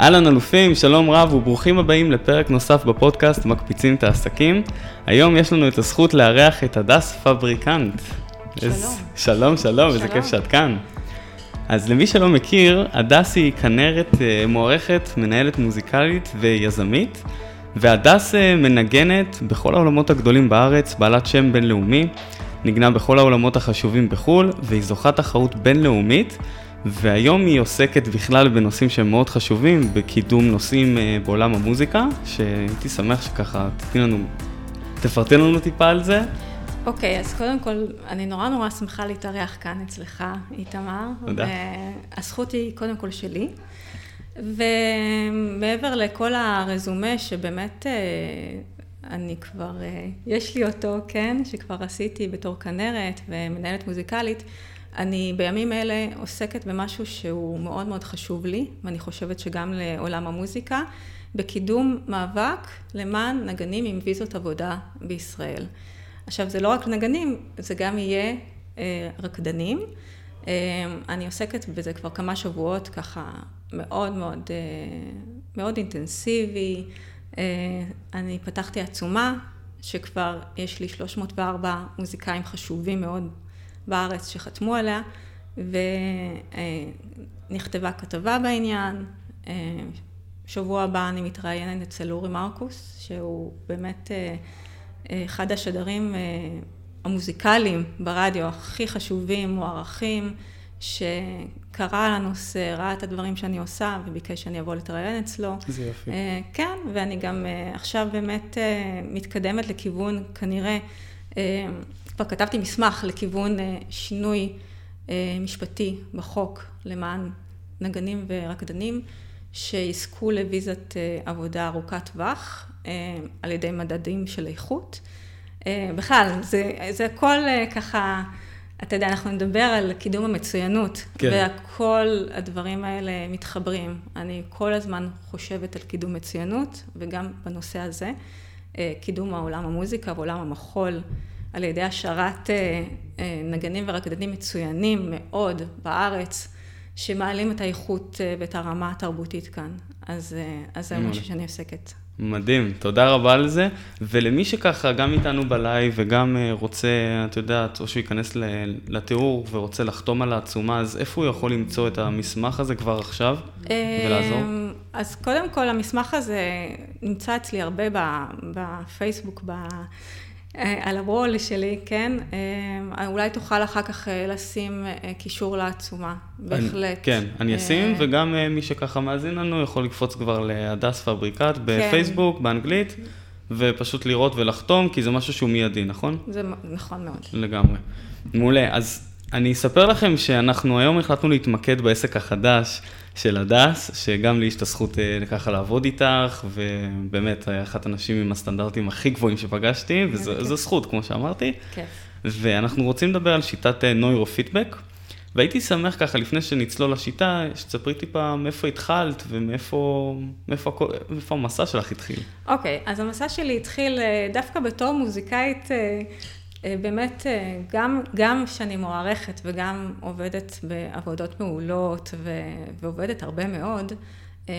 אהלן אלופים, שלום רב וברוכים הבאים לפרק נוסף בפודקאסט מקפיצים את העסקים. היום יש לנו את הזכות לארח את הדס פבריקנט. שלום. אז, שלום, שלום, איזה כיף שאת כאן. אז למי שלא מכיר, הדס היא כנרת אה, מוערכת, מנהלת מוזיקלית ויזמית, והדס אה, מנגנת בכל העולמות הגדולים בארץ, בעלת שם בינלאומי, נגנה בכל העולמות החשובים בחו"ל, והיא זוכה תחרות בינלאומית. והיום היא עוסקת בכלל בנושאים שהם מאוד חשובים, בקידום נושאים אה, בעולם המוזיקה, שהייתי שמח שככה תתני לנו, תפרטי לנו טיפה על זה. אוקיי, אז קודם כל, אני נורא נורא שמחה להתארח כאן אצלך, איתמר. תודה. והזכות היא קודם כל שלי. ומעבר לכל הרזומה שבאמת אה, אני כבר, אה, יש לי אותו, כן, שכבר עשיתי בתור כנרת ומנהלת מוזיקלית, אני בימים אלה עוסקת במשהו שהוא מאוד מאוד חשוב לי, ואני חושבת שגם לעולם המוזיקה, בקידום מאבק למען נגנים עם ויזות עבודה בישראל. עכשיו, זה לא רק נגנים, זה גם יהיה אה, רקדנים. אה, אני עוסקת בזה כבר כמה שבועות, ככה מאוד מאוד, אה, מאוד אינטנסיבי. אה, אני פתחתי עצומה, שכבר יש לי 304 מוזיקאים חשובים מאוד בארץ שחתמו עליה, ונכתבה כתבה בעניין. אה, שבוע הבא אני מתראיינת אצל אורי מרקוס, שהוא באמת אה, אחד השדרים אה, המוזיקליים ברדיו הכי חשובים, מוערכים, שקרא על הנושא, ראה את הדברים שאני עושה וביקש שאני אבוא לתראיין אצלו. זה יופי. כן, ואני גם עכשיו באמת מתקדמת לכיוון כנראה כבר כתבתי מסמך לכיוון שינוי משפטי בחוק למען נגנים ורקדנים שיזכו לוויזת עבודה ארוכת טווח על ידי מדדים של איכות. בכלל, זה, זה הכל ככה, אתה יודע, אנחנו נדבר על קידום המצוינות, כן. והכל הדברים האלה מתחברים. אני כל הזמן חושבת על קידום מצוינות, וגם בנושא הזה, קידום העולם המוזיקה ועולם המחול. על ידי השארת נגנים ורקדנים מצוינים מאוד בארץ, שמעלים את האיכות ואת הרמה התרבותית כאן. אז, אז זה משהו שאני עוסקת. מדהים, תודה רבה על זה. ולמי שככה, גם איתנו בלייב וגם רוצה, את יודעת, או שהוא ייכנס לתיאור ורוצה לחתום על העצומה, אז איפה הוא יכול למצוא את המסמך הזה כבר עכשיו ולעזור? אז קודם כל, המסמך הזה נמצא אצלי הרבה בפייסבוק, ב... על הוול שלי, כן? אולי תוכל אחר כך לשים קישור לעצומה, בהחלט. כן, אני אשים, וגם מי שככה מאזין לנו יכול לקפוץ כבר להדס פבריקט בפייסבוק, באנגלית, ופשוט לראות ולחתום, כי זה משהו שהוא מיידי, נכון? זה נכון מאוד. לגמרי. מעולה. אז אני אספר לכם שאנחנו היום החלטנו להתמקד בעסק החדש של הדס, שגם לי יש את הזכות ככה לעבוד איתך, ובאמת, אחת הנשים עם הסטנדרטים הכי גבוהים שפגשתי, וזו זכות, כמו שאמרתי. כיף. ואנחנו רוצים לדבר על שיטת נוירופידבק, והייתי שמח ככה, לפני שנצלול לשיטה, שתספרי טיפה מאיפה התחלת ומאיפה מאיפה, מאיפה המסע שלך התחיל. אוקיי, okay, אז המסע שלי התחיל דווקא בתור מוזיקאית, באמת, גם, גם שאני מוערכת וגם עובדת בעבודות מעולות ו, ועובדת הרבה מאוד,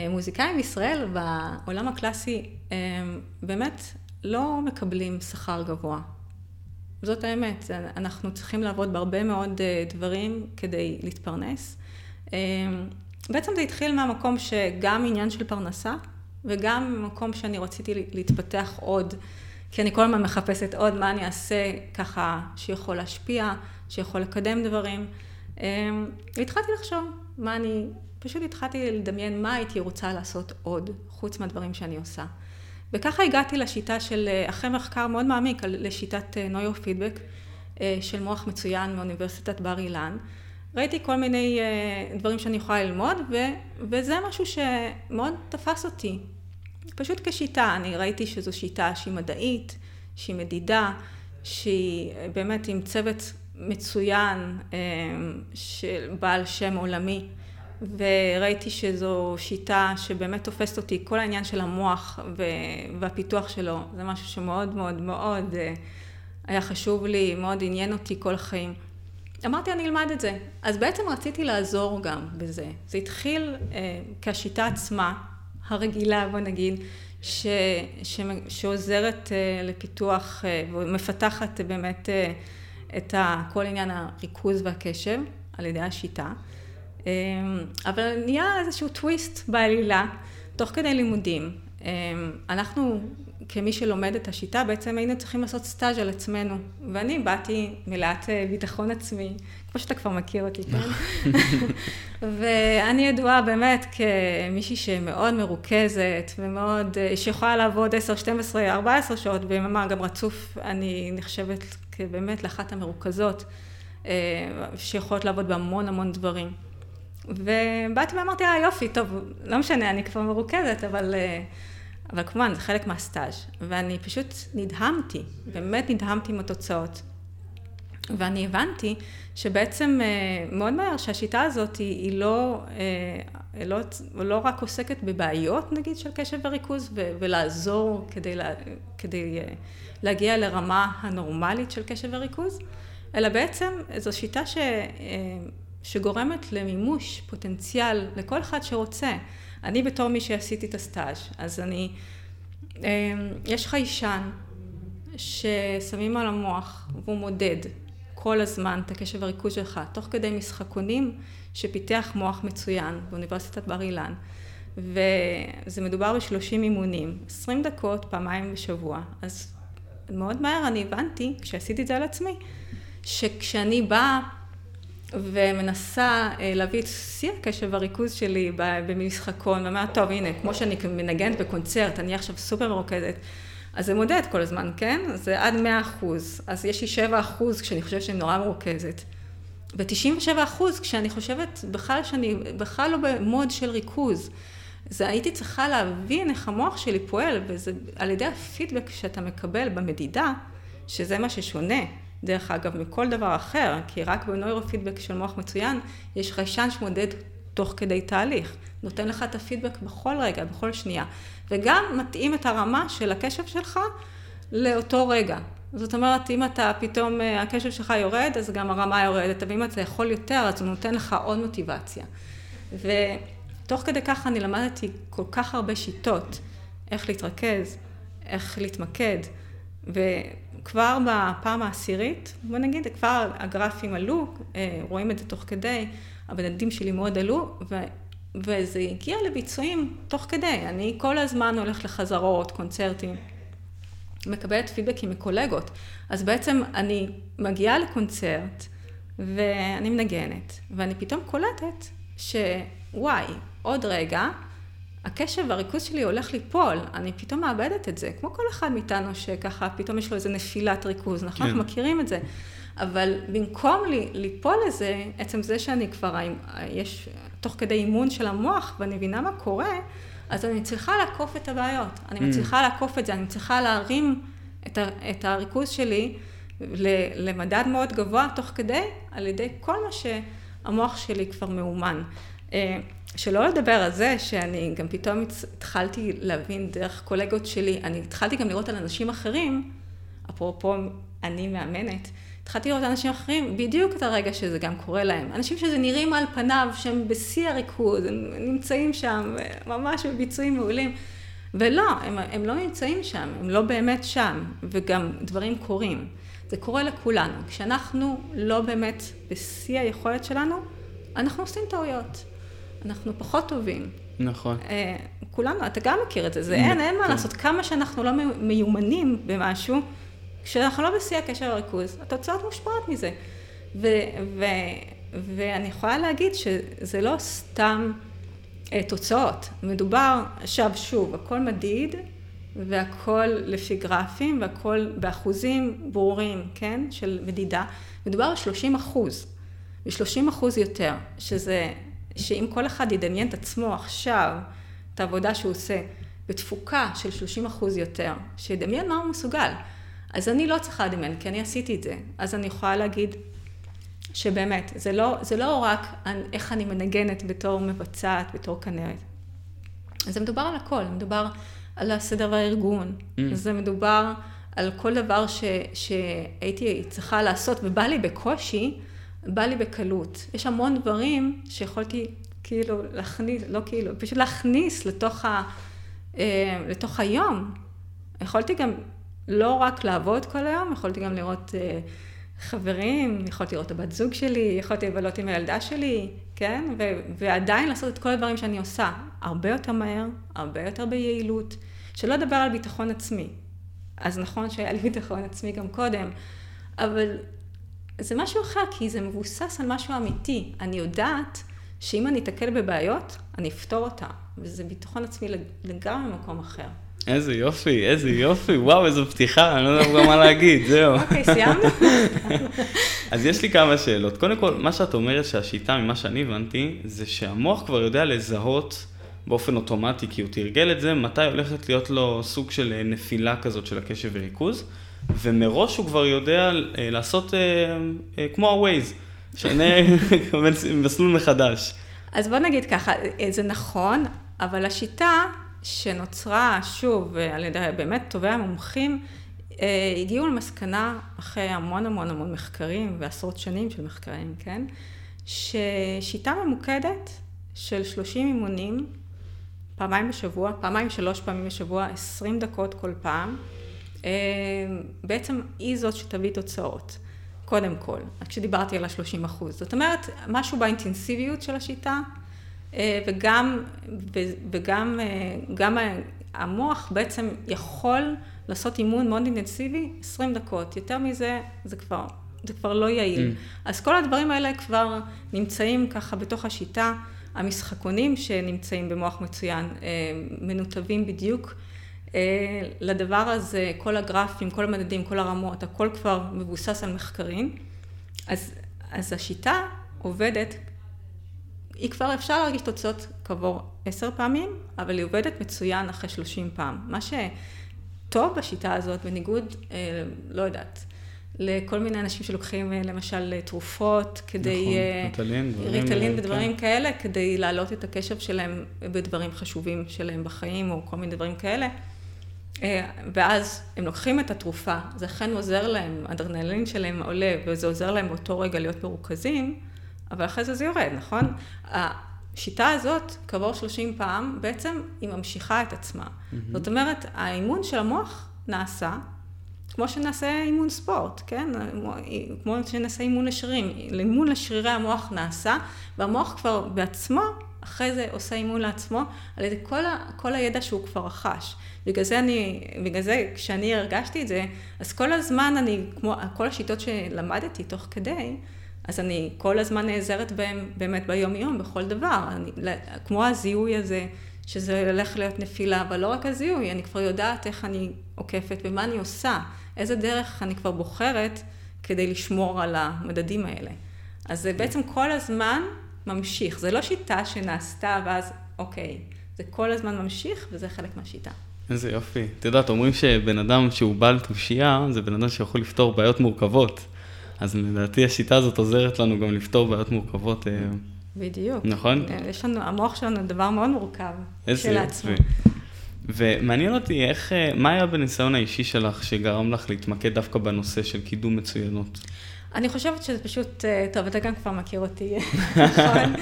מוזיקאים בישראל בעולם הקלאסי באמת לא מקבלים שכר גבוה. זאת האמת, אנחנו צריכים לעבוד בהרבה מאוד דברים כדי להתפרנס. בעצם זה התחיל מהמקום שגם עניין של פרנסה וגם מקום שאני רציתי להתפתח עוד. כי אני כל הזמן מחפשת עוד מה אני אעשה ככה שיכול להשפיע, שיכול לקדם דברים. והתחלתי לחשוב מה אני, פשוט התחלתי לדמיין מה הייתי רוצה לעשות עוד, חוץ מהדברים שאני עושה. וככה הגעתי לשיטה של, אחרי מחקר מאוד מעמיק, לשיטת נוירופידבק של מוח מצוין מאוניברסיטת בר אילן. ראיתי כל מיני דברים שאני יכולה ללמוד, ו, וזה משהו שמאוד תפס אותי. פשוט כשיטה, אני ראיתי שזו שיטה שהיא מדעית, שהיא מדידה, שהיא באמת עם צוות מצוין, אה, של בעל שם עולמי, וראיתי שזו שיטה שבאמת תופסת אותי, כל העניין של המוח והפיתוח שלו, זה משהו שמאוד מאוד מאוד אה, היה חשוב לי, מאוד עניין אותי כל החיים. אמרתי, אני אלמד את זה. אז בעצם רציתי לעזור גם בזה. זה התחיל אה, כשיטה עצמה, הרגילה, בוא נגיד, ש, ש, שעוזרת אה, לפיתוח אה, ומפתחת באמת אה, את ה, כל עניין הריכוז והקשב על ידי השיטה. אבל נהיה איזשהו טוויסט בעלילה, תוך כדי לימודים. אה, אנחנו כמי שלומד את השיטה, בעצם היינו צריכים לעשות סטאז' על עצמנו. ואני באתי מלאת אה, ביטחון עצמי, כמו שאתה כבר מכיר אותי, כן? ואני ידועה באמת כמישהי שמאוד מרוכזת, ומאוד, אה, שיכולה לעבוד 10, 12, 14 שעות ביממה, גם רצוף, אני נחשבת כבאמת לאחת המרוכזות, אה, שיכולות לעבוד בהמון המון דברים. ובאתי ואמרתי, אה יופי, טוב, לא משנה, אני כבר מרוכזת, אבל... אבל כמובן, זה חלק מהסטאז', ואני פשוט נדהמתי, באמת נדהמתי עם התוצאות. ואני הבנתי שבעצם אה, מאוד מהר שהשיטה הזאת היא, היא לא, אה, לא, לא רק עוסקת בבעיות נגיד של קשב וריכוז ו, ולעזור כדי, לה, כדי אה, להגיע לרמה הנורמלית של קשב וריכוז, אלא בעצם זו שיטה ש, שגורמת למימוש פוטנציאל לכל אחד שרוצה. אני בתור מי שעשיתי את הסטאז', אז אני, אמ, יש חיישן ששמים על המוח והוא מודד כל הזמן את הקשב הריכוז שלך, תוך כדי משחקונים שפיתח מוח מצוין באוניברסיטת בר אילן. וזה מדובר ב-30 אימונים, 20 דקות, פעמיים בשבוע. אז מאוד מהר אני הבנתי, כשעשיתי את זה על עצמי, שכשאני באה ומנסה אה, להביא את שיא הקשב הריכוז שלי במשחקון, ואומרת, טוב, הנה, כמו שאני מנגנת בקונצרט, אני עכשיו סופר מרוכזת, אז זה מודד כל הזמן, כן? זה עד 100 אחוז. אז יש לי 7 אחוז כשאני חושבת שאני נורא מרוכזת. ו-97 אחוז כשאני חושבת בכלל שאני בכלל לא במוד של ריכוז. זה הייתי צריכה להבין איך המוח שלי פועל, וזה על ידי הפידבק שאתה מקבל במדידה, שזה מה ששונה. דרך אגב, מכל דבר אחר, כי רק בנוירופידבק של מוח מצוין, יש חיישן שמודד תוך כדי תהליך. נותן לך את הפידבק בכל רגע, בכל שנייה. וגם מתאים את הרמה של הקשב שלך לאותו רגע. זאת אומרת, אם אתה פתאום, אה, הקשב שלך יורד, אז גם הרמה יורדת, ואם אתה יכול יותר, אז הוא נותן לך עוד מוטיבציה. ותוך כדי כך אני למדתי כל כך הרבה שיטות, איך להתרכז, איך להתמקד, ו... כבר בפעם העשירית, בוא נגיד, כבר הגרפים עלו, אה, רואים את זה תוך כדי, המדדים שלי מאוד עלו, ו, וזה הגיע לביצועים תוך כדי. אני כל הזמן הולך לחזרות, קונצרטים, מקבלת פידבקים מקולגות. אז בעצם אני מגיעה לקונצרט, ואני מנגנת, ואני פתאום קולטת שוואי, עוד רגע, הקשב והריכוז שלי הולך ליפול, אני פתאום מאבדת את זה, כמו כל אחד מאיתנו שככה פתאום יש לו איזה נפילת ריכוז, נכון? כן. אנחנו מכירים את זה. אבל במקום לי, ליפול לזה, עצם זה שאני כבר, יש תוך כדי אימון של המוח ואני מבינה מה קורה, אז אני צריכה לעקוף את הבעיות. אני mm. מצליחה לעקוף את זה, אני צריכה להרים את, ה, את הריכוז שלי למדד מאוד גבוה תוך כדי, על ידי כל מה שהמוח שלי כבר מאומן. אה, שלא לדבר על זה שאני גם פתאום התחלתי להבין דרך קולגות שלי, אני התחלתי גם לראות על אנשים אחרים, אפרופו אני מאמנת, התחלתי לראות אנשים אחרים בדיוק את הרגע שזה גם קורה להם. אנשים שזה נראים על פניו שהם בשיא הריכוז, הם נמצאים שם ממש בביצועים מעולים. ולא, הם, הם לא נמצאים שם, הם לא באמת שם, וגם דברים קורים. זה קורה לכולנו. כשאנחנו לא באמת בשיא היכולת שלנו, אנחנו עושים טעויות. אנחנו פחות טובים. נכון. אה, כולנו, אתה גם מכיר את זה, זה אין, אין מה כן. לעשות. כמה שאנחנו לא מיומנים במשהו, כשאנחנו לא בשיא הקשר הריכוז, התוצאות מושפעות מזה. ו, ו, ואני יכולה להגיד שזה לא סתם אה, תוצאות. מדובר, עכשיו שוב, הכל מדיד, והכל לפי גרפים, והכל באחוזים ברורים, כן, של מדידה. מדובר על 30 אחוז, ו-30 אחוז יותר, שזה שאם כל אחד ידמיין את עצמו עכשיו, את העבודה שהוא עושה, בתפוקה של 30 אחוז יותר, שידמיין מה הוא מסוגל. אז אני לא צריכה לדמיין, כי אני עשיתי את זה. אז אני יכולה להגיד שבאמת, זה לא, זה לא רק איך אני מנגנת בתור מבצעת, בתור כנרת. זה מדובר על הכל, מדובר על הסדר והארגון, mm. זה מדובר על כל דבר ש, שהייתי צריכה לעשות ובא לי בקושי, בא לי בקלות. יש המון דברים שיכולתי כאילו להכניס, לא כאילו, פשוט להכניס לתוך, ה, אה, לתוך היום. יכולתי גם לא רק לעבוד כל היום, יכולתי גם לראות אה, חברים, יכולתי לראות את הבת זוג שלי, יכולתי לבלות עם הילדה שלי, כן? ו- ועדיין לעשות את כל הדברים שאני עושה, הרבה יותר מהר, הרבה יותר ביעילות, שלא לדבר על ביטחון עצמי. אז נכון שהיה לי ביטחון עצמי גם קודם, אבל זה משהו אחר, כי זה מבוסס על משהו אמיתי. אני יודעת שאם אני אתקל בבעיות, אני אפתור אותה, וזה ביטחון עצמי לגמרי במקום אחר. איזה יופי, איזה יופי, וואו, איזו פתיחה, אני לא יודע גם מה להגיד, זהו. אוקיי, סיימנו? אז יש לי כמה שאלות. קודם כל, מה שאת אומרת שהשיטה, ממה שאני הבנתי, זה שהמוח כבר יודע לזהות באופן אוטומטי, כי הוא תרגל את זה, מתי הולכת להיות לו סוג של נפילה כזאת של הקשב וריכוז, ומראש הוא כבר יודע אה, לעשות אה, אה, כמו ה-Waze, שנה מסלול מחדש. אז בוא נגיד ככה, זה נכון, אבל השיטה שנוצרה, שוב, על ידי באמת טובי המומחים, אה, הגיעו למסקנה, אחרי המון המון המון מחקרים ועשרות שנים של מחקרים, כן? ששיטה ממוקדת של 30 אימונים, פעמיים בשבוע, פעמיים שלוש פעמים בשבוע, 20 דקות כל פעם, אה, בעצם היא זאת שתביא תוצאות, קודם כל, כשדיברתי על ה-30 אחוז. זאת אומרת, משהו באינטנסיביות של השיטה, אה, וגם, וגם גם המוח בעצם יכול לעשות אימון מאוד אינטנסיבי, 20 דקות. יותר מזה, זה כבר, זה כבר לא יעיל. Mm. אז כל הדברים האלה כבר נמצאים ככה בתוך השיטה. המשחקונים שנמצאים במוח מצוין אה, מנותבים בדיוק לדבר הזה, כל הגרפים, כל המדדים, כל הרמות, הכל כבר מבוסס על מחקרים. אז, אז השיטה עובדת היא כבר אפשר להרגיש תוצאות כעבור עשר פעמים, אבל היא עובדת מצוין אחרי שלושים פעם. מה שטוב בשיטה הזאת, בניגוד, אה, לא יודעת, לכל מיני אנשים שלוקחים אה, למשל תרופות כדי... נכון, ריטלין, דברים... ריטלין. ודברים כן. כאלה, כדי להעלות את הקשב שלהם בדברים חשובים שלהם בחיים, או כל מיני דברים כאלה. אה, ואז הם לוקחים את התרופה, זה אכן עוזר להם, האדרנלין שלהם עולה, וזה עוזר להם באותו רגע להיות מרוכזים. אבל אחרי זה זה יורד, נכון? השיטה הזאת, כעבור 30 פעם, בעצם היא ממשיכה את עצמה. Mm-hmm. זאת אומרת, האימון של המוח נעשה, כמו שנעשה אימון ספורט, כן? כמו שנעשה אימון לשרירים. אימון לשרירי המוח נעשה, והמוח כבר בעצמו, אחרי זה עושה אימון לעצמו, על ידי כל, ה, כל הידע שהוא כבר רכש. בגלל זה אני, בגלל זה כשאני הרגשתי את זה, אז כל הזמן אני, כמו כל השיטות שלמדתי תוך כדי, אז אני כל הזמן נעזרת בהם באמת ביום-יום, בכל דבר. אני, כמו הזיהוי הזה, שזה הולך להיות נפילה, אבל לא רק הזיהוי, אני כבר יודעת איך אני עוקפת ומה אני עושה, איזה דרך אני כבר בוחרת כדי לשמור על המדדים האלה. אז זה בעצם כל הזמן ממשיך. זה לא שיטה שנעשתה ואז, אוקיי, זה כל הזמן ממשיך וזה חלק מהשיטה. איזה יופי. את יודעת, אומרים שבן אדם שהוא בעל תושייה, זה בן אדם שיכול לפתור בעיות מורכבות. אז לדעתי השיטה הזאת עוזרת לנו גם לפתור בעיות מורכבות. אה, בדיוק. נכון? יש לנו, המוח שלנו דבר מאוד מורכב. איזה יופי. ומעניין אותי איך, אה, מה היה בניסיון האישי שלך שגרם לך להתמקד דווקא בנושא של קידום מצוינות? אני חושבת שזה פשוט, אה, טוב, אתה גם כבר מכיר אותי, נכון?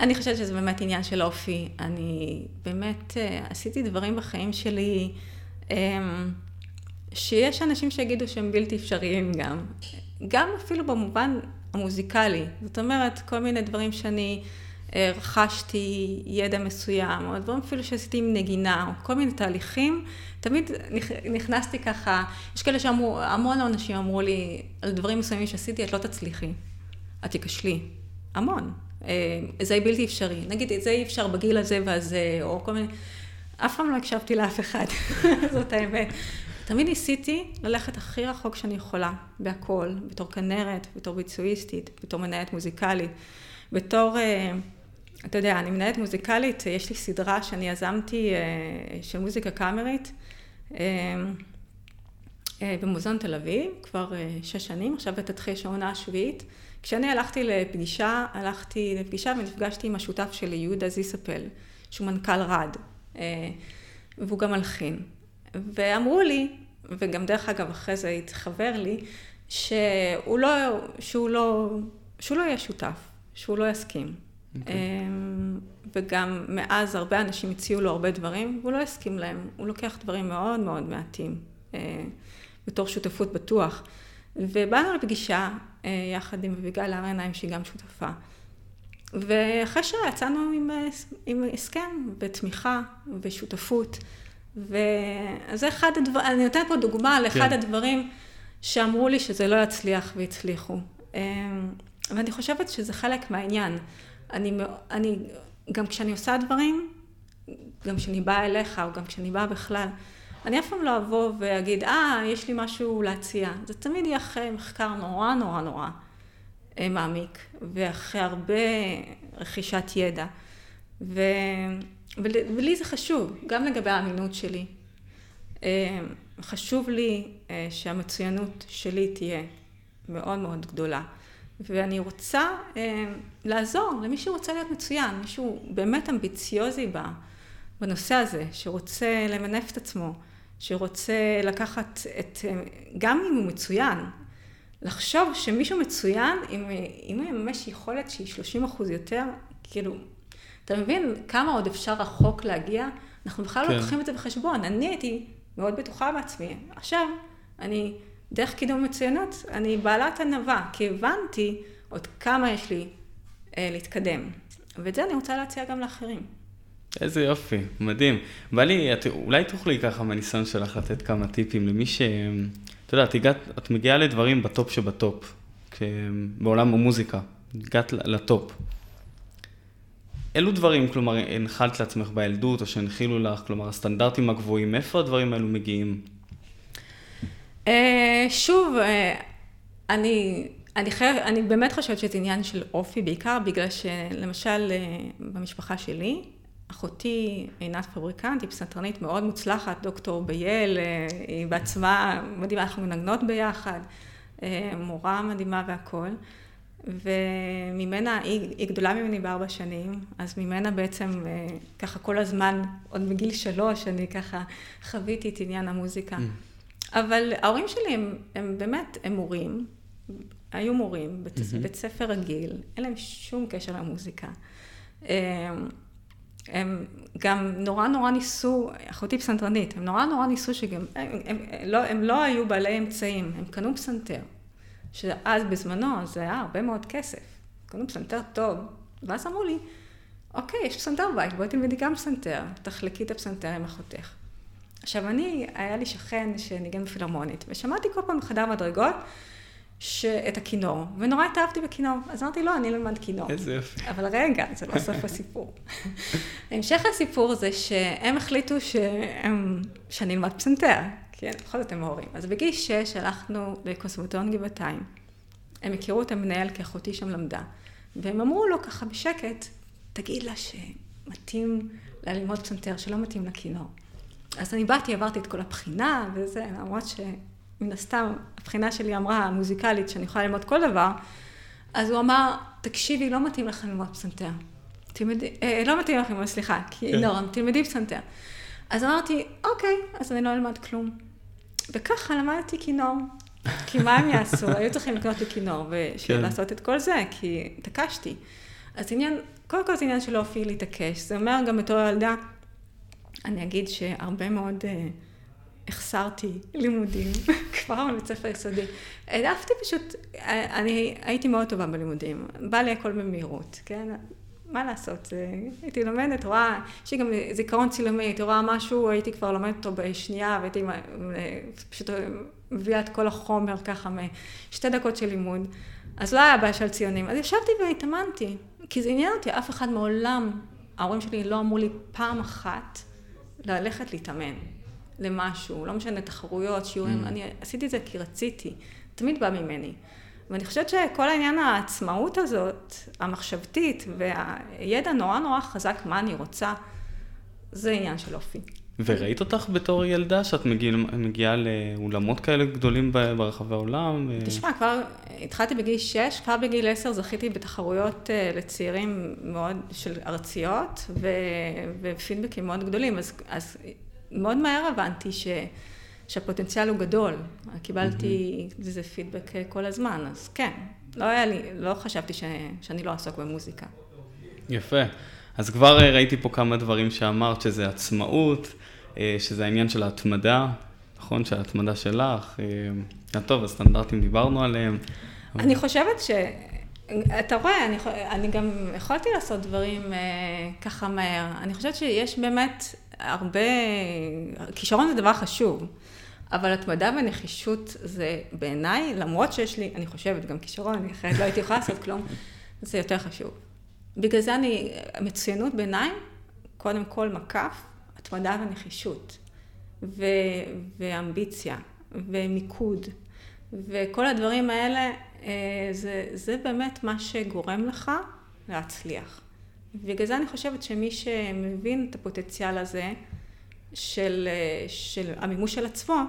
אני חושבת שזה באמת עניין של אופי. אני באמת עשיתי דברים בחיים שלי, שיש אנשים שיגידו שהם בלתי אפשריים גם. גם אפילו במובן המוזיקלי. זאת אומרת, כל מיני דברים שאני אה, רכשתי ידע מסוים, או דברים אפילו שעשיתי עם נגינה, או כל מיני תהליכים, תמיד נכנסתי ככה, יש כאלה שאמרו, המון אנשים אמרו לי, על דברים מסוימים שעשיתי, את לא תצליחי, את תיכשלי. המון. אה, זה בלתי אפשרי. נגיד, את זה אי אפשר בגיל הזה והזה, או כל מיני... אף פעם לא הקשבתי לאף אחד, זאת האמת. תמיד ניסיתי ללכת הכי רחוק שאני יכולה, בהכל, בתור כנרת, בתור ביצועיסטית, בתור מנהלת מוזיקלית, בתור אה, אתה יודע, אני מנהלת מוזיקלית, יש לי סדרה שאני יזמתי של מוזיקה קאמרית. במוזיאון תל אביב, כבר שש שנים, עכשיו תתחיל שעונה השביעית. כשאני הלכתי לפגישה, הלכתי לפגישה ונפגשתי עם השותף שלי, יהודה זיספל, שהוא מנכ"ל רד, והוא גם מלחין. ואמרו לי, וגם דרך אגב אחרי זה התחבר לי, שהוא לא, שהוא לא, שהוא לא יהיה שותף, שהוא לא יסכים. Okay. אוקיי. אמ, וגם מאז הרבה אנשים הציעו לו הרבה דברים, והוא לא הסכים להם. הוא לוקח דברים מאוד מאוד מעטים, אה, בתור שותפות בטוח. ובאנו לפגישה אה, יחד עם אביגל הר עיניים, שהיא גם שותפה. ואחרי שיצאנו עם, אה, עם הסכם ותמיכה ושותפות. וזה אחד הדברים, אני נותנת פה דוגמה על אחד כן. הדברים שאמרו לי שזה לא יצליח והצליחו. אמ, ואני חושבת שזה חלק מהעניין. אני, אני, גם כשאני עושה דברים, גם כשאני באה אליך, או גם כשאני באה בכלל, אני אף פעם לא אבוא ואגיד, אה, יש לי משהו להציע. זה תמיד יהיה אחרי מחקר נורא נורא נורא אה, מעמיק, ואחרי הרבה רכישת ידע. ו... ולי זה חשוב, גם לגבי האמינות שלי. אה, חשוב לי אה, שהמצוינות שלי תהיה מאוד מאוד גדולה. ואני רוצה לעזור למי שרוצה להיות מצוין, מישהו באמת אמביציוזי בנושא הזה, שרוצה למנף את עצמו. שרוצה לקחת את, גם אם הוא מצוין, לחשוב שמישהו מצוין, אם, אם הוא יממש יכולת שהיא 30 אחוז יותר, כאילו, אתה מבין כמה עוד אפשר רחוק להגיע? אנחנו בכלל לא כן. לא לוקחים את זה בחשבון. אני הייתי מאוד בטוחה בעצמי. עכשיו, אני, דרך קידום מצוינות, אני בעלת ענווה, כי הבנתי עוד כמה יש לי אה, להתקדם. ואת זה אני רוצה להציע גם לאחרים. איזה יופי, מדהים. בא לי, את, אולי תוכלי ככה מהניסיון שלך לתת כמה טיפים למי ש... את יודעת, הגעת, את מגיעה לדברים בטופ שבטופ, בעולם המוזיקה, הגעת לטופ. אילו דברים, כלומר, הנחלת לעצמך בילדות, או שהנחילו לך, כלומר, הסטנדרטים הגבוהים, מאיפה הדברים האלו מגיעים? אה, שוב, אה, אני, אני, חייב, אני באמת חושבת שזה עניין של אופי, בעיקר בגלל שלמשל אה, במשפחה שלי, אחותי עינת פבריקנט, היא פסנתרנית מאוד מוצלחת, דוקטור בייל, היא בעצמה מדהימה, אנחנו מנגנות ביחד, מורה מדהימה והכול. וממנה, היא, היא גדולה ממני בארבע שנים, אז ממנה בעצם אה, ככה כל הזמן, עוד מגיל שלוש, אני ככה חוויתי את עניין המוזיקה. Mm. אבל ההורים שלי הם, הם באמת, הם מורים, היו מורים, בית, mm-hmm. בית ספר רגיל, אין להם שום קשר למוזיקה. הם גם נורא נורא ניסו, אחותי פסנתרנית, הם נורא נורא ניסו שגם, הם, הם, הם, לא, הם לא היו בעלי אמצעים, הם קנו פסנתר, שאז בזמנו זה היה הרבה מאוד כסף, קנו פסנתר טוב, ואז אמרו לי, אוקיי, יש פסנתר בבית, בואי תלמדי גם פסנתר, תחלקי את הפסנתר עם אחותך. עכשיו אני, היה לי שכן שניגן בפילהרמונית, ושמעתי כל פעם בחדר מדרגות, את הכינור, ונורא התאהבתי בכינור. אז אמרתי, לא, אני אלמד כינור. איזה יופי. אבל רגע, זה לא סוף הסיפור. המשך הסיפור זה שהם החליטו שהם, שאני אלמד פסנתר, כי בכל זאת הם הורים. אז בגיל שש הלכנו לקוסמטון גבעתיים. הם הכירו את המנהל כי אחותי שם למדה. והם אמרו לו ככה בשקט, תגיד לה שמתאים לה ללמוד פסנתר, שלא מתאים לכינור. אז אני באתי, עברתי את כל הבחינה וזה, למרות ש... מן הסתם, הבחינה שלי אמרה, המוזיקלית, שאני יכולה ללמוד כל דבר, אז הוא אמר, תקשיבי, לא מתאים לך ללמוד פסנתר. תלמדי, אה, לא מתאים לך ללמוד, סליחה, כי כן. לא, תלמדי פסנתר. אז אמרתי, אוקיי, אז אני לא אלמד כלום. וככה למדתי כינור. כי מה הם יעשו? היו צריכים לקנות לי כינור ולעשות כן. את כל זה, כי התעקשתי. אז עניין, קודם כל זה עניין של אופי להתעקש. זה אומר גם בתור ילדה, אני אגיד שהרבה מאוד... Uh, החסרתי לימודים, כבר בבית ספר יסודי. העדפתי פשוט, אני הייתי מאוד טובה בלימודים, בא לי הכל במהירות, כן? מה לעשות, הייתי לומדת, רואה, יש לי גם זיכרון צילומי, הייתי רואה משהו, הייתי כבר לומדת אותו בשנייה, והייתי פשוט מביאה את כל החומר ככה משתי דקות של לימוד. אז לא היה בעיה של ציונים. אז ישבתי והתאמנתי, כי זה עניין אותי, אף אחד מעולם, ההורים שלי לא אמרו לי פעם אחת ללכת להתאמן. למשהו, לא משנה, תחרויות, שיעורים, mm. אני עשיתי את זה כי רציתי, תמיד בא ממני. ואני חושבת שכל העניין העצמאות הזאת, המחשבתית, והידע נורא נורא חזק מה אני רוצה, זה עניין של אופי. וראית אותך בתור ילדה, שאת מגיע, מגיעה לאולמות כאלה גדולים ברחבי העולם? תשמע, כבר התחלתי בגיל 6, כבר בגיל 10 זכיתי בתחרויות אה, לצעירים מאוד של ארציות, ו, ופידבקים מאוד גדולים, אז, אז מאוד מהר הבנתי ש, שהפוטנציאל הוא גדול. קיבלתי איזה mm-hmm. פידבק אה, כל הזמן, אז כן, לא היה לי, לא חשבתי ש, שאני לא אעסוק במוזיקה. יפה. אז כבר אה, ראיתי פה כמה דברים שאמרת, שזה עצמאות, אה, שזה העניין של ההתמדה, נכון? שההתמדה שלך. טוב, הסטנדרטים דיברנו עליהם. אני חושבת ש... אתה רואה, אני, אני גם יכולתי לעשות דברים אה, ככה מהר. אני חושבת שיש באמת הרבה... כישרון זה דבר חשוב, אבל התמדה ונחישות זה בעיניי, למרות שיש לי, אני חושבת, גם כישרון, אני אחרת לא הייתי יכולה לעשות כלום, זה יותר חשוב. בגלל זה אני, מצוינות בעיניי, קודם כל מקף, התמדה ונחישות, ו, ואמביציה, ומיקוד, וכל הדברים האלה, אה, זה, זה באמת מה שגורם לך להצליח. בגלל זה אני חושבת שמי שמבין את הפוטנציאל הזה של, אה, של המימוש של עצמו,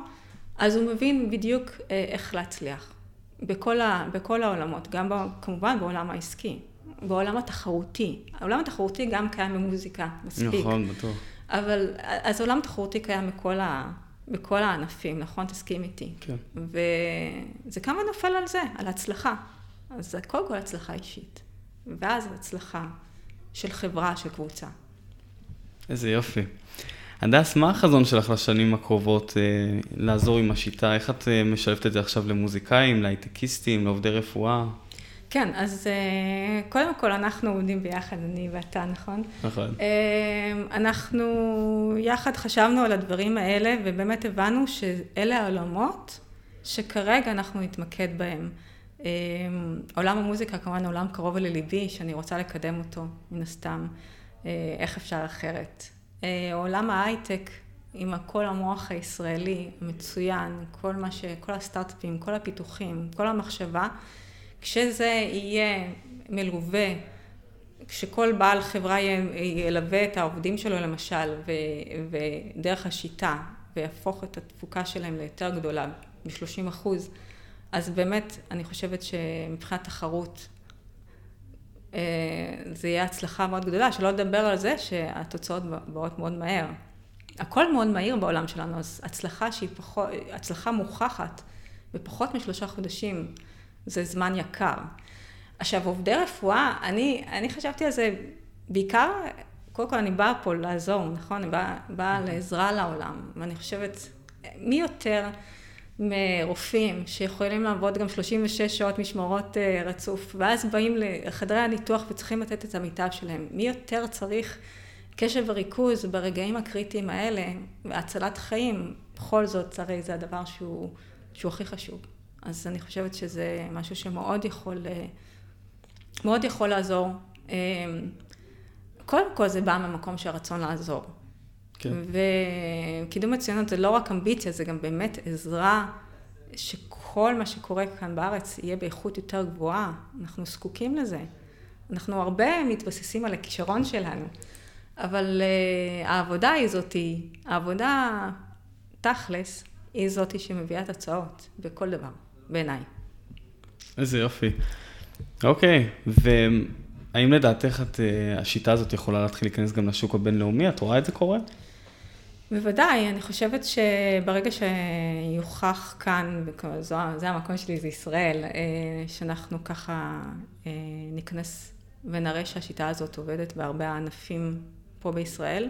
אז הוא מבין בדיוק אה, איך להצליח. בכל, ה, בכל העולמות, גם כמובן בעולם העסקי. בעולם התחרותי. העולם התחרותי גם קיים במוזיקה, מספיק. נכון, בטוח. אבל, אז העולם התחרותי קיים בכל, ה, בכל הענפים, נכון? תסכים איתי. כן. וזה כמה נופל על זה, על הצלחה. אז זה קודם כל הצלחה אישית, ואז הצלחה של חברה, של קבוצה. איזה יופי. הדס, מה החזון שלך לשנים הקרובות אה, לעזור עם השיטה? איך את אה, משלבת את זה עכשיו למוזיקאים, להייטקיסטים, לעובדי רפואה? כן, אז אה, קודם כל אנחנו עובדים ביחד, אני ואתה, נכון? נכון. אה, אנחנו יחד חשבנו על הדברים האלה, ובאמת הבנו שאלה העולמות שכרגע אנחנו נתמקד בהם. אה, עולם המוזיקה כמובן עולם קרוב לליבי, שאני רוצה לקדם אותו, מן הסתם. איך אפשר אחרת. עולם ההייטק, עם כל המוח הישראלי המצוין, כל מה ש... כל הסטארט-אפים, כל הפיתוחים, כל המחשבה. כשזה יהיה מלווה, כשכל בעל חברה ילווה את העובדים שלו למשל, ו, ודרך השיטה, ויהפוך את התפוקה שלהם ליותר גדולה, ב-30 אחוז, אז באמת, אני חושבת שמבחינת תחרות, אה, זה יהיה הצלחה מאוד גדולה, שלא לדבר על זה שהתוצאות באות מאוד מהר. הכל מאוד מהיר בעולם שלנו, אז הצלחה שהיא פחות, הצלחה מוכחת בפחות משלושה חודשים. זה זמן יקר. עכשיו, עובדי רפואה, אני, אני חשבתי על זה בעיקר, קודם כל אני באה פה לעזור, נכון? אני באה, באה לעזרה לעולם, ואני חושבת, מי יותר מרופאים שיכולים לעבוד גם 36 שעות משמרות אה, רצוף, ואז באים לחדרי הניתוח וצריכים לתת את המיטב שלהם, מי יותר צריך קשב וריכוז ברגעים הקריטיים האלה, והצלת חיים, בכל זאת, הרי זה הדבר שהוא, שהוא הכי חשוב. אז אני חושבת שזה משהו שמאוד יכול, אה, מאוד יכול לעזור. אה, קודם כל זה בא ממקום של רצון לעזור. כן. וקידום מצוינות זה לא רק אמביציה, זה גם באמת עזרה שכל מה שקורה כאן בארץ יהיה באיכות יותר גבוהה. אנחנו זקוקים לזה. אנחנו הרבה מתבססים על הכישרון שלנו, אבל uh, העבודה היא זאתי, העבודה תכלס היא זאתי שמביאה את התוצאות בכל דבר. בעיניי. איזה יופי. אוקיי, והאם לדעתך את, אה, השיטה הזאת יכולה להתחיל להיכנס גם לשוק הבינלאומי? את רואה את זה קורה? בוודאי, אני חושבת שברגע שיוכח כאן, זו, זה המקום שלי, זה ישראל, אה, שאנחנו ככה אה, ניכנס ונראה שהשיטה הזאת עובדת בהרבה ענפים פה בישראל.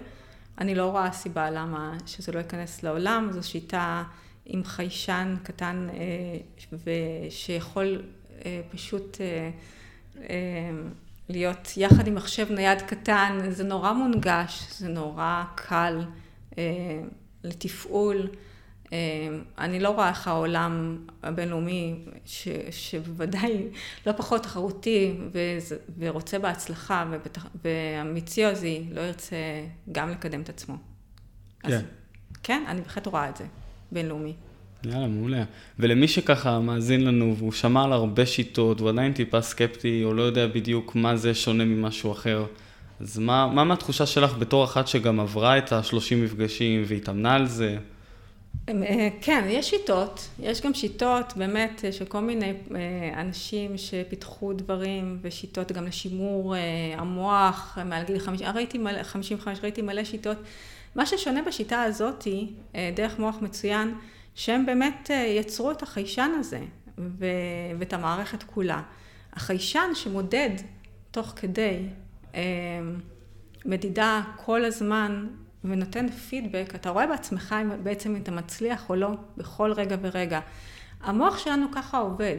אני לא רואה סיבה למה שזה לא ייכנס לעולם, זו שיטה עם חיישן קטן אה, ושיכול אה, פשוט להיות יחד עם מחשב נייד קטן, זה נורא מונגש, זה נורא קל לתפעול. אני לא רואה איך העולם הבינלאומי, ש, שבוודאי לא פחות תחרותי ורוצה בהצלחה ואמביציוזי, לא ירצה גם לקדם את עצמו. כן. אז, כן, אני בהחלט רואה את זה. בינלאומי. יאללה, מעולה. ולמי שככה מאזין לנו והוא שמע על הרבה שיטות, הוא עדיין טיפה סקפטי, או לא יודע בדיוק מה זה שונה ממשהו אחר, אז מה, מה מהתחושה שלך בתור אחת שגם עברה את ה-30 מפגשים והתאמנה על זה? אה, כן, יש שיטות, יש גם שיטות באמת של כל מיני אה, אנשים שפיתחו דברים ושיטות גם לשימור אה, המוח מעל גיל 50, ראיתי מלא, 55, ראיתי מלא שיטות. מה ששונה בשיטה הזאת, דרך מוח מצוין, שהם באמת יצרו את החיישן הזה ואת המערכת כולה. החיישן שמודד תוך כדי מדידה כל הזמן ונותן פידבק, אתה רואה בעצמך אם בעצם אתה מצליח או לא בכל רגע ורגע. המוח שלנו ככה עובד.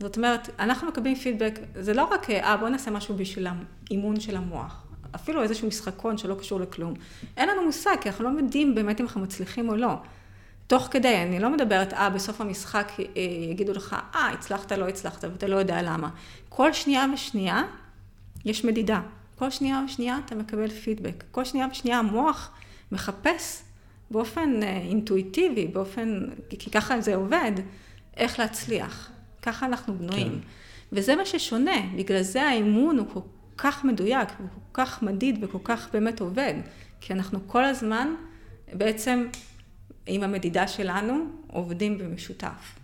זאת אומרת, אנחנו מקבלים פידבק, זה לא רק, אה, בוא נעשה משהו בשביל האימון של המוח. אפילו איזשהו משחקון שלא קשור לכלום. אין לנו מושג, כי אנחנו לא יודעים באמת אם אנחנו מצליחים או לא. תוך כדי, אני לא מדברת, אה, בסוף המשחק אה, יגידו לך, אה, הצלחת, לא הצלחת, ואתה לא יודע למה. כל שנייה ושנייה יש מדידה. כל שנייה ושנייה אתה מקבל פידבק. כל שנייה ושנייה המוח מחפש באופן אה, אינטואיטיבי, באופן, כי ככה זה עובד, איך להצליח. ככה אנחנו בנויים. כן. וזה מה ששונה, בגלל זה האימון הוא כל כך מדויק, הוא כל כך מדיד וכל כך באמת עובד. כי אנחנו כל הזמן בעצם עם המדידה שלנו עובדים במשותף.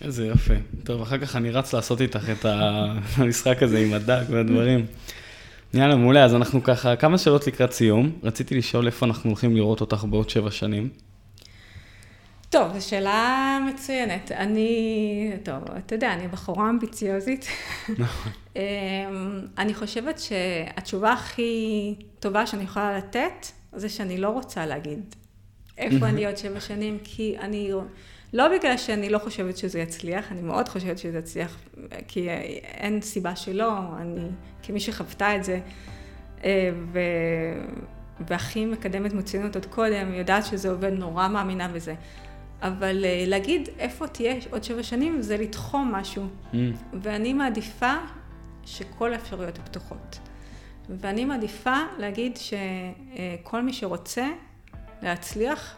איזה יופי. טוב, אחר כך אני רץ לעשות איתך את המשחק הזה עם הדג והדברים. יאללה, מעולה, אז אנחנו ככה, כמה שאלות לקראת סיום. רציתי לשאול איפה אנחנו הולכים לראות אותך בעוד שבע שנים. טוב, זו שאלה מצוינת. אני, טוב, אתה יודע, אני בחורה אמביציוזית. נכון. אמ, אני חושבת שהתשובה הכי טובה שאני יכולה לתת, זה שאני לא רוצה להגיד איפה אני עוד שבע שנים, כי אני... לא בגלל שאני לא חושבת שזה יצליח, אני מאוד חושבת שזה יצליח, כי אין סיבה שלא, אני כמי שחוותה את זה, אה, ו... והכי מקדמת מצוינות עוד קודם, יודעת שזה עובד, נורא מאמינה בזה. אבל אה, להגיד איפה תהיה עוד שבע שנים, זה לתחום משהו. Mm. ואני מעדיפה שכל האפשרויות פתוחות. ואני מעדיפה להגיד שכל מי שרוצה להצליח,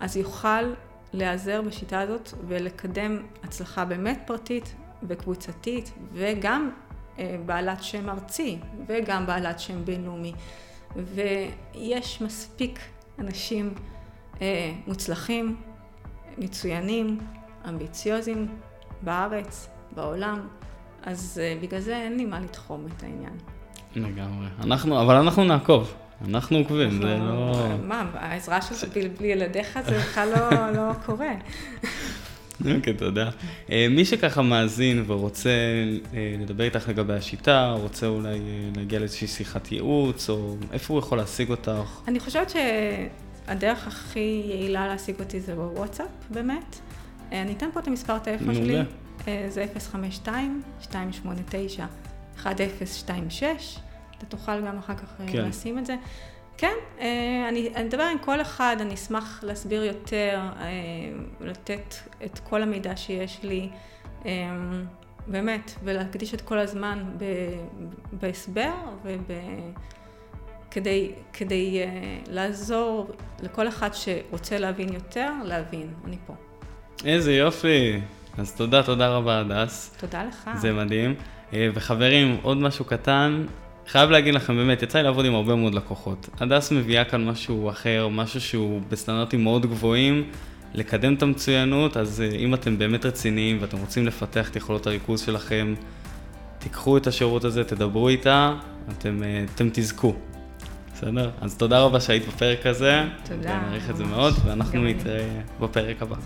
אז יוכל להיעזר בשיטה הזאת ולקדם הצלחה באמת פרטית וקבוצתית וגם אה, בעלת שם ארצי וגם בעלת שם בינלאומי. ויש מספיק אנשים אה, מוצלחים, מצוינים, אמביציוזים בארץ, בעולם, אז אה, בגלל זה אין לי מה לתחום את העניין. לגמרי. אנחנו, אבל אנחנו נעקוב. אנחנו עוקבים, זה לא... מה, העזרה שלך בלי ילדיך זה בכלל לא, לא קורה. אוקיי, תודה. אה, מי שככה מאזין ורוצה אה, לדבר איתך לגבי השיטה, רוצה אולי אה, להגיע לאיזושהי שיחת ייעוץ, או איפה הוא יכול להשיג אותך? אני חושבת שהדרך הכי יעילה להשיג אותי זה בוואטסאפ, באמת. אני אתן פה את המספר טלפון שלי. זה 052-289-1026. אתה תוכל גם אחר כך כן. לשים את זה. כן, אה, אני, אני אדבר עם כל אחד, אני אשמח להסביר יותר, אה, לתת את כל המידע שיש לי, אה, באמת, ולהקדיש את כל הזמן ב, בהסבר וכדי כדי לעזור לכל אחד שרוצה להבין יותר, להבין. אני פה. איזה יופי. אז תודה, תודה רבה, הדס. תודה לך. זה מדהים. וחברים, עוד משהו קטן, חייב להגיד לכם, באמת, יצא לי לעבוד עם הרבה מאוד לקוחות. הדס מביאה כאן משהו אחר, משהו שהוא בסטנדרטים מאוד גבוהים, לקדם את המצוינות, אז אה, אם אתם באמת רציניים ואתם רוצים לפתח את יכולות הריכוז שלכם, תיקחו את השירות הזה, תדברו איתה, אתם, אה, אתם תזכו. בסדר? אז תודה רבה שהיית בפרק הזה. תודה. אני מעריך את זה מאוד, ואנחנו נתראה בפרק הבא.